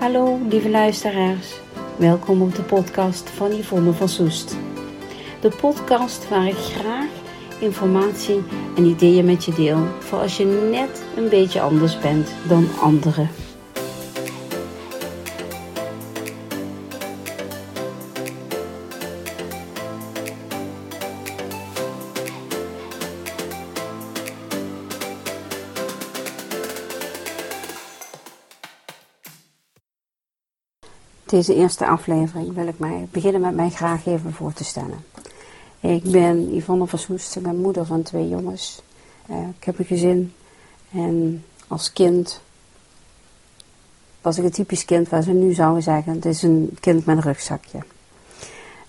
Hallo lieve luisteraars, welkom op de podcast van Yvonne van Soest. De podcast waar ik graag informatie en ideeën met je deel voor als je net een beetje anders bent dan anderen. Deze eerste aflevering wil ik mij beginnen met mij graag even voor te stellen. Ik ben Yvonne Versoest, ik ben moeder van twee jongens. Uh, ik heb een gezin en als kind was ik een typisch kind waar ze nu zouden zeggen, het is een kind met een rugzakje.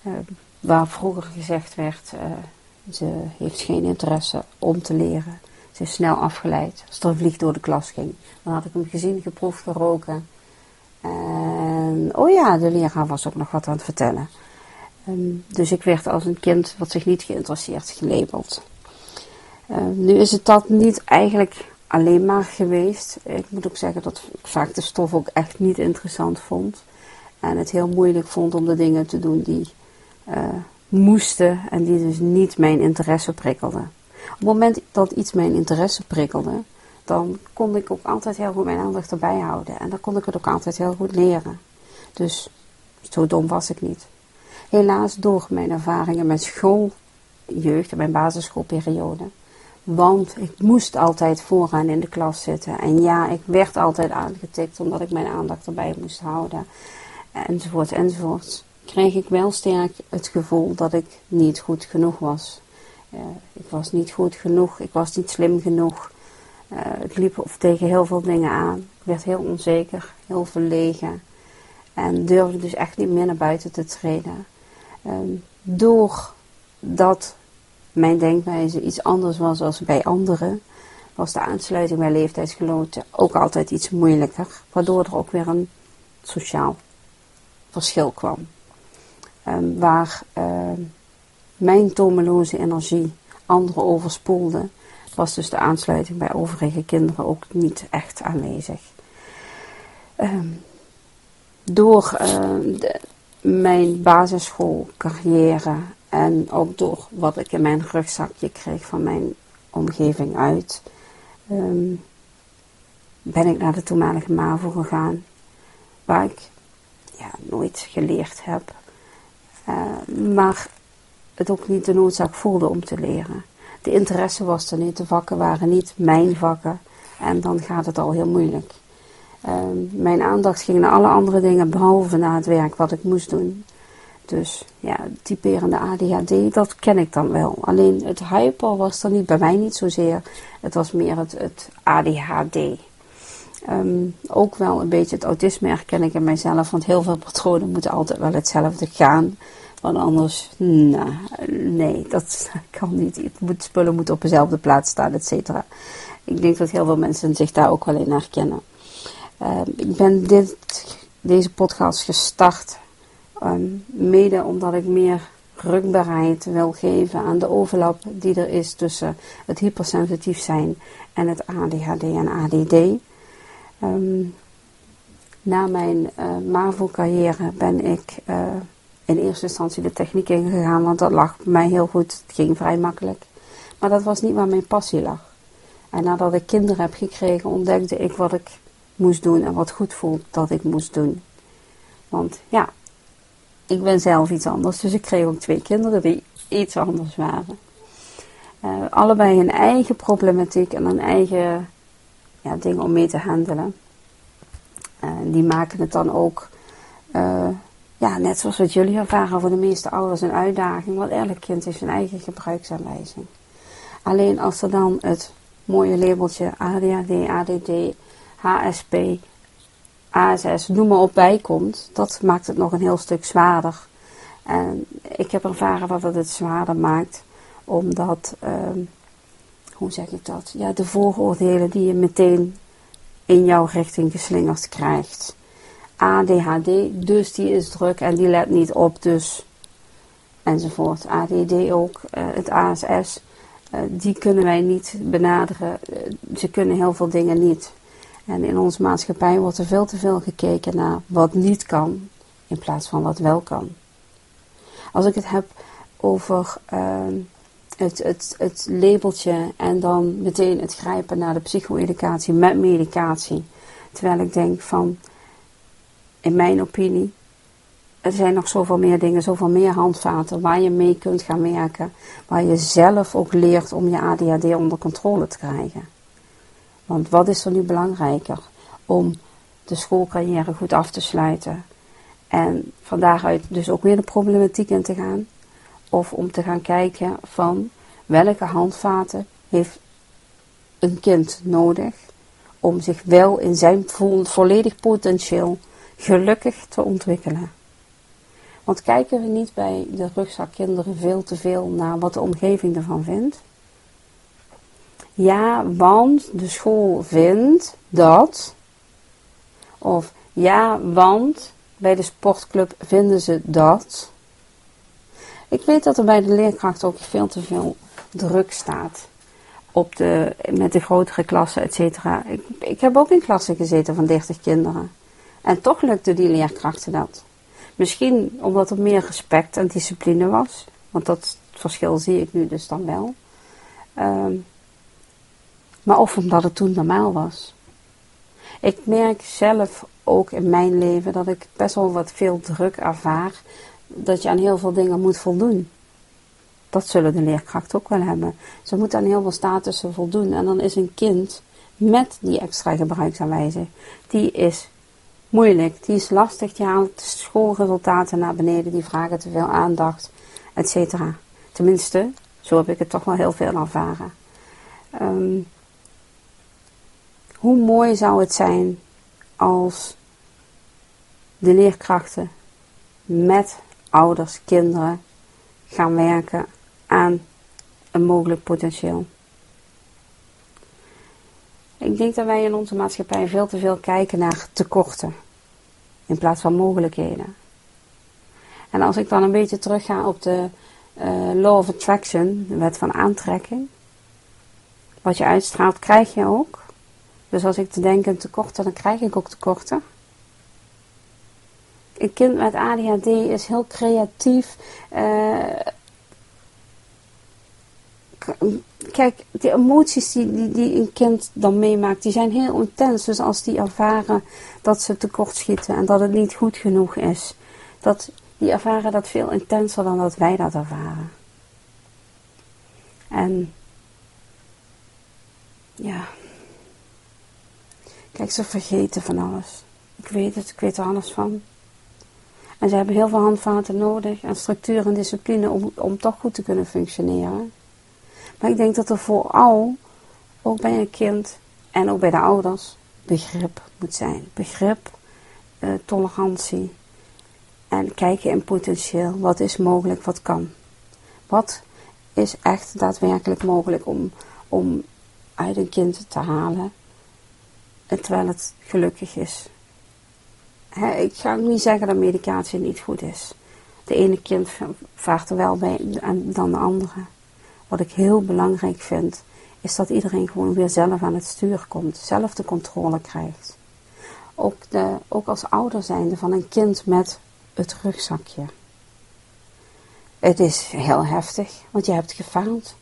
Uh, waar vroeger gezegd werd, uh, ze heeft geen interesse om te leren. Ze is snel afgeleid. Als er een vlieg door de klas ging, dan had ik hem gezien, geproefd, geroken. En oh ja, de leraar was ook nog wat aan het vertellen. Um, dus ik werd als een kind wat zich niet geïnteresseerd gelabeld. Uh, nu is het dat niet eigenlijk alleen maar geweest. Ik moet ook zeggen dat ik vaak de stof ook echt niet interessant vond. En het heel moeilijk vond om de dingen te doen die uh, moesten en die dus niet mijn interesse prikkelden. Op het moment dat iets mijn interesse prikkelde, dan kon ik ook altijd heel goed mijn aandacht erbij houden. En dan kon ik het ook altijd heel goed leren. Dus zo dom was ik niet. Helaas door mijn ervaringen met schooljeugd en mijn basisschoolperiode. Want ik moest altijd vooraan in de klas zitten. En ja, ik werd altijd aangetikt omdat ik mijn aandacht erbij moest houden. Enzovoort, enzovoort. Kreeg ik wel sterk het gevoel dat ik niet goed genoeg was. Uh, ik was niet goed genoeg, ik was niet slim genoeg. Uh, ik liep of tegen heel veel dingen aan. Ik werd heel onzeker, heel verlegen. En durfde dus echt niet meer naar buiten te treden. Um, doordat mijn denkwijze iets anders was dan bij anderen, was de aansluiting bij leeftijdsgenoten ook altijd iets moeilijker. Waardoor er ook weer een sociaal verschil kwam. Um, waar uh, mijn tomeloze energie anderen overspoelde, was dus de aansluiting bij overige kinderen ook niet echt aanwezig. Um, door uh, de, mijn basisschoolcarrière en ook door wat ik in mijn rugzakje kreeg van mijn omgeving uit, um, ben ik naar de toenmalige MAVO gegaan, waar ik ja, nooit geleerd heb, uh, maar het ook niet de noodzaak voelde om te leren. De interesse was er niet, de vakken waren niet mijn vakken en dan gaat het al heel moeilijk. Uh, mijn aandacht ging naar alle andere dingen behalve naar het werk wat ik moest doen. Dus ja, typerende ADHD, dat ken ik dan wel. Alleen het hyper was er niet, bij mij niet zozeer. Het was meer het, het ADHD. Um, ook wel een beetje het autisme herken ik in mijzelf, want heel veel patronen moeten altijd wel hetzelfde gaan. Want anders, nou, nee, dat kan niet. Het spullen moeten op dezelfde plaats staan, et cetera. Ik denk dat heel veel mensen zich daar ook wel in herkennen. Uh, ik ben dit, deze podcast gestart um, mede omdat ik meer rukbaarheid wil geven aan de overlap die er is tussen het hypersensitief zijn en het ADHD en ADD. Um, na mijn uh, MAVO-carrière ben ik uh, in eerste instantie de techniek ingegaan, want dat lag mij heel goed. Het ging vrij makkelijk. Maar dat was niet waar mijn passie lag. En nadat ik kinderen heb gekregen, ontdekte ik wat ik moest doen en wat goed voelt dat ik moest doen. Want ja, ik ben zelf iets anders, dus ik kreeg ook twee kinderen die iets anders waren. Uh, allebei een eigen problematiek en een eigen ja, ding om mee te handelen. Uh, die maken het dan ook, uh, ja, net zoals wat jullie ervaren, voor de meeste ouders een uitdaging. Want elk kind heeft zijn eigen gebruiksaanwijzing. Alleen als er dan het mooie labeltje ADHD, ADD, HSP, ASS, noem maar op bijkomt, dat maakt het nog een heel stuk zwaarder. En ik heb ervaren dat het het zwaarder maakt, omdat, uh, hoe zeg ik dat, ja, de vooroordelen die je meteen in jouw richting geslingerd krijgt. ADHD, dus die is druk en die let niet op, dus enzovoort. ADD ook, uh, het ASS, uh, die kunnen wij niet benaderen. Uh, ze kunnen heel veel dingen niet. En in onze maatschappij wordt er veel te veel gekeken naar wat niet kan, in plaats van wat wel kan. Als ik het heb over ehm, het, het, het labeltje en dan meteen het grijpen naar de psycho-educatie met medicatie. Terwijl ik denk van, in mijn opinie, er zijn nog zoveel meer dingen, zoveel meer handvaten waar je mee kunt gaan werken. Waar je zelf ook leert om je ADHD onder controle te krijgen. Want wat is er nu belangrijker? Om de schoolcarrière goed af te sluiten. En van daaruit dus ook weer de problematiek in te gaan. Of om te gaan kijken van welke handvaten heeft een kind nodig om zich wel in zijn volledig potentieel gelukkig te ontwikkelen. Want kijken we niet bij de rugzakkinderen veel te veel naar wat de omgeving ervan vindt? Ja, want de school vindt dat. Of ja, want bij de sportclub vinden ze dat. Ik weet dat er bij de leerkracht ook veel te veel druk staat. Op de, met de grotere klassen, et cetera. Ik, ik heb ook in klassen gezeten van 30 kinderen. En toch lukte die leerkrachten dat. Misschien omdat er meer respect en discipline was. Want dat verschil zie ik nu dus dan wel. Ehm, maar of omdat het toen normaal was. Ik merk zelf ook in mijn leven dat ik best wel wat veel druk ervaar. Dat je aan heel veel dingen moet voldoen. Dat zullen de leerkrachten ook wel hebben. Ze moeten aan heel veel statussen voldoen. En dan is een kind met die extra gebruiksaanwijzing, die is moeilijk, die is lastig, die haalt schoolresultaten naar beneden, die vragen te veel aandacht, etc. Tenminste, zo heb ik het toch wel heel veel ervaren. Ehm, hoe mooi zou het zijn als de leerkrachten met ouders, kinderen gaan werken aan een mogelijk potentieel. Ik denk dat wij in onze maatschappij veel te veel kijken naar tekorten in plaats van mogelijkheden. En als ik dan een beetje terugga op de uh, Law of Attraction, de wet van aantrekking, wat je uitstraalt krijg je ook. Dus als ik te denken tekorten, dan krijg ik ook tekorten. Een kind met ADHD is heel creatief. Uh, kijk, de emoties die, die, een kind dan meemaakt, die zijn heel intens. Dus als die ervaren dat ze tekortschieten en dat het niet goed genoeg is, dat, die ervaren dat veel intenser dan dat wij dat ervaren. En ja, kijk, ze vergeten van alles. Ik weet het, ik weet er alles van. En ze hebben heel veel handvaten nodig en structuur en discipline om, om toch goed te kunnen functioneren. Maar ik denk dat er vooral, ook bij een kind en ook bij de ouders, begrip moet zijn. Begrip, eh, tolerantie en kijken in potentieel. Wat is mogelijk, wat kan. Wat is echt daadwerkelijk mogelijk om, om uit een kind te halen terwijl het gelukkig is. ik ga niet zeggen dat medicatie niet goed is. De ene kind vaart er wel bij dan de andere. Wat ik heel belangrijk vind, is dat iedereen gewoon weer zelf aan het stuur komt, zelf de controle krijgt. Ook, de, ook als ouder zijnde van een kind met het rugzakje. Het is heel heftig, want je hebt gefaald.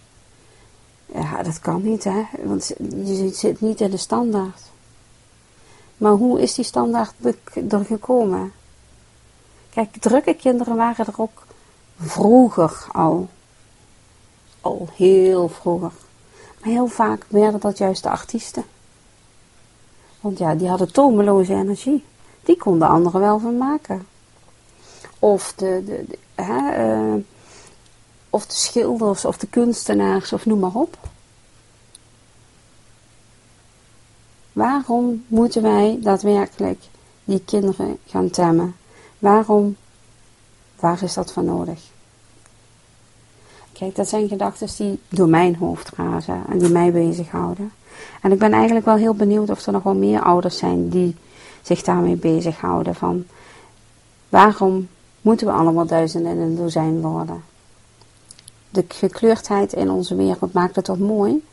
Ja, dat kan niet, hè, want je zit niet in de standaard. Maar hoe is die standaard er gekomen? Kijk, drukke kinderen waren er ook vroeger al al heel vroeger. Maar heel vaak werden dat juist de artiesten. Want ja, die hadden tomeloze energie. Die konden anderen wel van maken. Of de, de, hè, uh, of de schilders, of de kunstenaars, of noem maar op. Waarom moeten wij daadwerkelijk die kinderen gaan temmen? Waarom? Waar is dat voor nodig? Kijk, dat zijn gedachten die door mijn hoofd razen en die mij bezighouden. En ik ben eigenlijk wel heel benieuwd of er nog wel meer ouders zijn die zich daarmee bezighouden. Van waarom moeten we allemaal duizenden in een dozijn worden? De gekleurdheid in onze wereld maakt het toch mooi?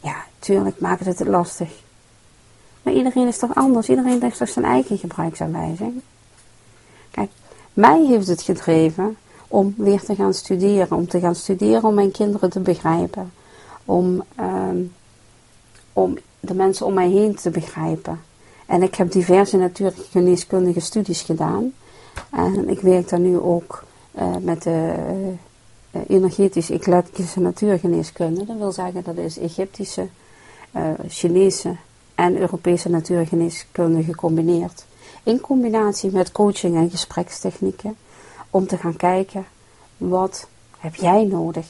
Ja, tuurlijk maakt het het lastig. Maar iedereen is toch anders? Iedereen heeft toch zijn eigen gebruiksaanwijzing? Kijk, mij heeft het gedreven om weer te gaan studeren. Om te gaan studeren om mijn kinderen te begrijpen. Om, ehm, om de mensen om mij heen te begrijpen. En ik heb diverse natuurgeneeskundige studies gedaan. En ik werk daar nu ook uh, met de uh, energetisch-eclectische natuurgeneeskunde. Dat wil zeggen dat is Egyptische, uh, Chinese en Europese natuurgeneeskunde gecombineerd. In combinatie met coaching en gesprekstechnieken. Om te gaan kijken, wat heb jij nodig?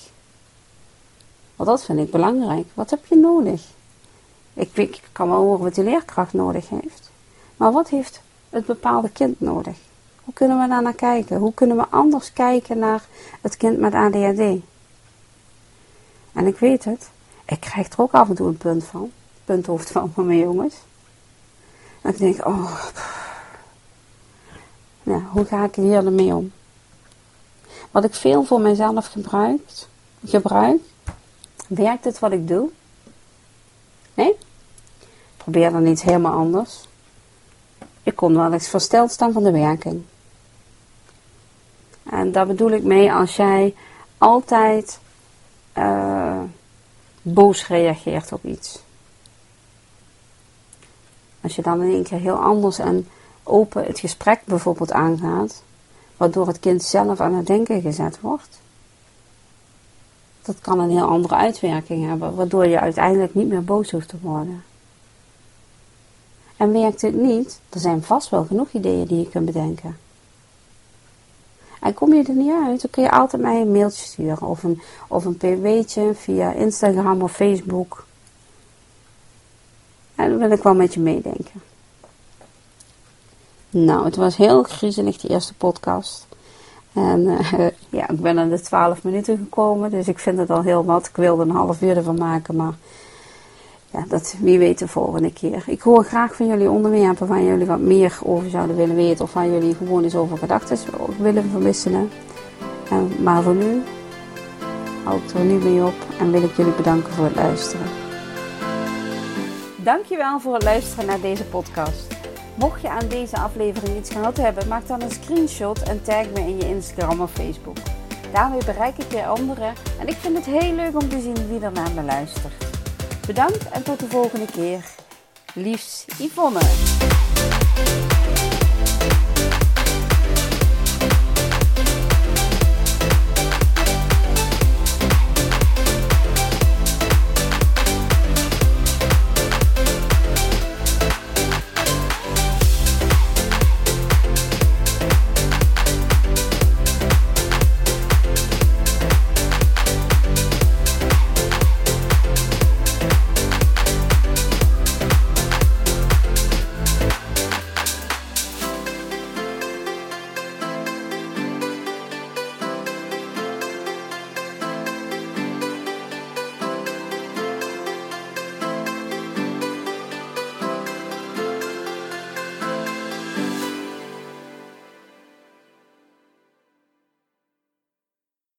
Want dat vind ik belangrijk. Wat heb je nodig? Ik, kan wel horen wat die leerkracht nodig heeft. Maar wat heeft het bepaalde kind nodig? Hoe kunnen we daar naar kijken? Hoe kunnen we anders kijken naar het kind met ADHD? En ik weet het, ik krijg er ook af en toe een punt van, punthoofd van van mijn jongens. En ik denk, oh, ja, hoe ga ik hier ermee om? Wat ik veel voor mezelf gebruik, gebruik, werkt het wat ik doe? Nee? Probeer dan iets helemaal anders. Ik kon wel eens versteld staan van de werking. En daar bedoel ik mee als jij altijd uh, boos reageert op iets. Als je dan in één keer heel anders en open het gesprek bijvoorbeeld aangaat, waardoor het kind zelf aan het denken gezet wordt. Dat kan een heel andere uitwerking hebben, waardoor je uiteindelijk niet meer boos hoeft te worden. En werkt het niet, er zijn vast wel genoeg ideeën die je kunt bedenken. En kom je er niet uit, dan kun je altijd mij een mailtje sturen of een, of een pw'tje via Instagram of Facebook. En dan wil ik wel met je meedenken. Nou, het was heel griezelig die eerste podcast. En uh, ja, ik ben aan de 12 minuten gekomen, dus ik vind het al heel wat. Ik wilde een half uur ervan maken, maar ja, dat wie weet de volgende keer. Ik hoor graag van jullie onderwerpen waar jullie wat meer over zouden willen weten of waar jullie gewoon eens over gedachten willen verwisselen. En, maar voor nu hou ik er nu mee op en wil ik jullie bedanken voor het luisteren. Dankjewel voor het luisteren naar deze podcast. Mocht je aan deze aflevering iets gehad hebben, maak dan een screenshot en tag me in je Instagram of Facebook. Daarmee bereik ik weer anderen en ik vind het heel leuk om te zien wie er naar me luistert. Bedankt en tot de volgende keer. Liefs Yvonne.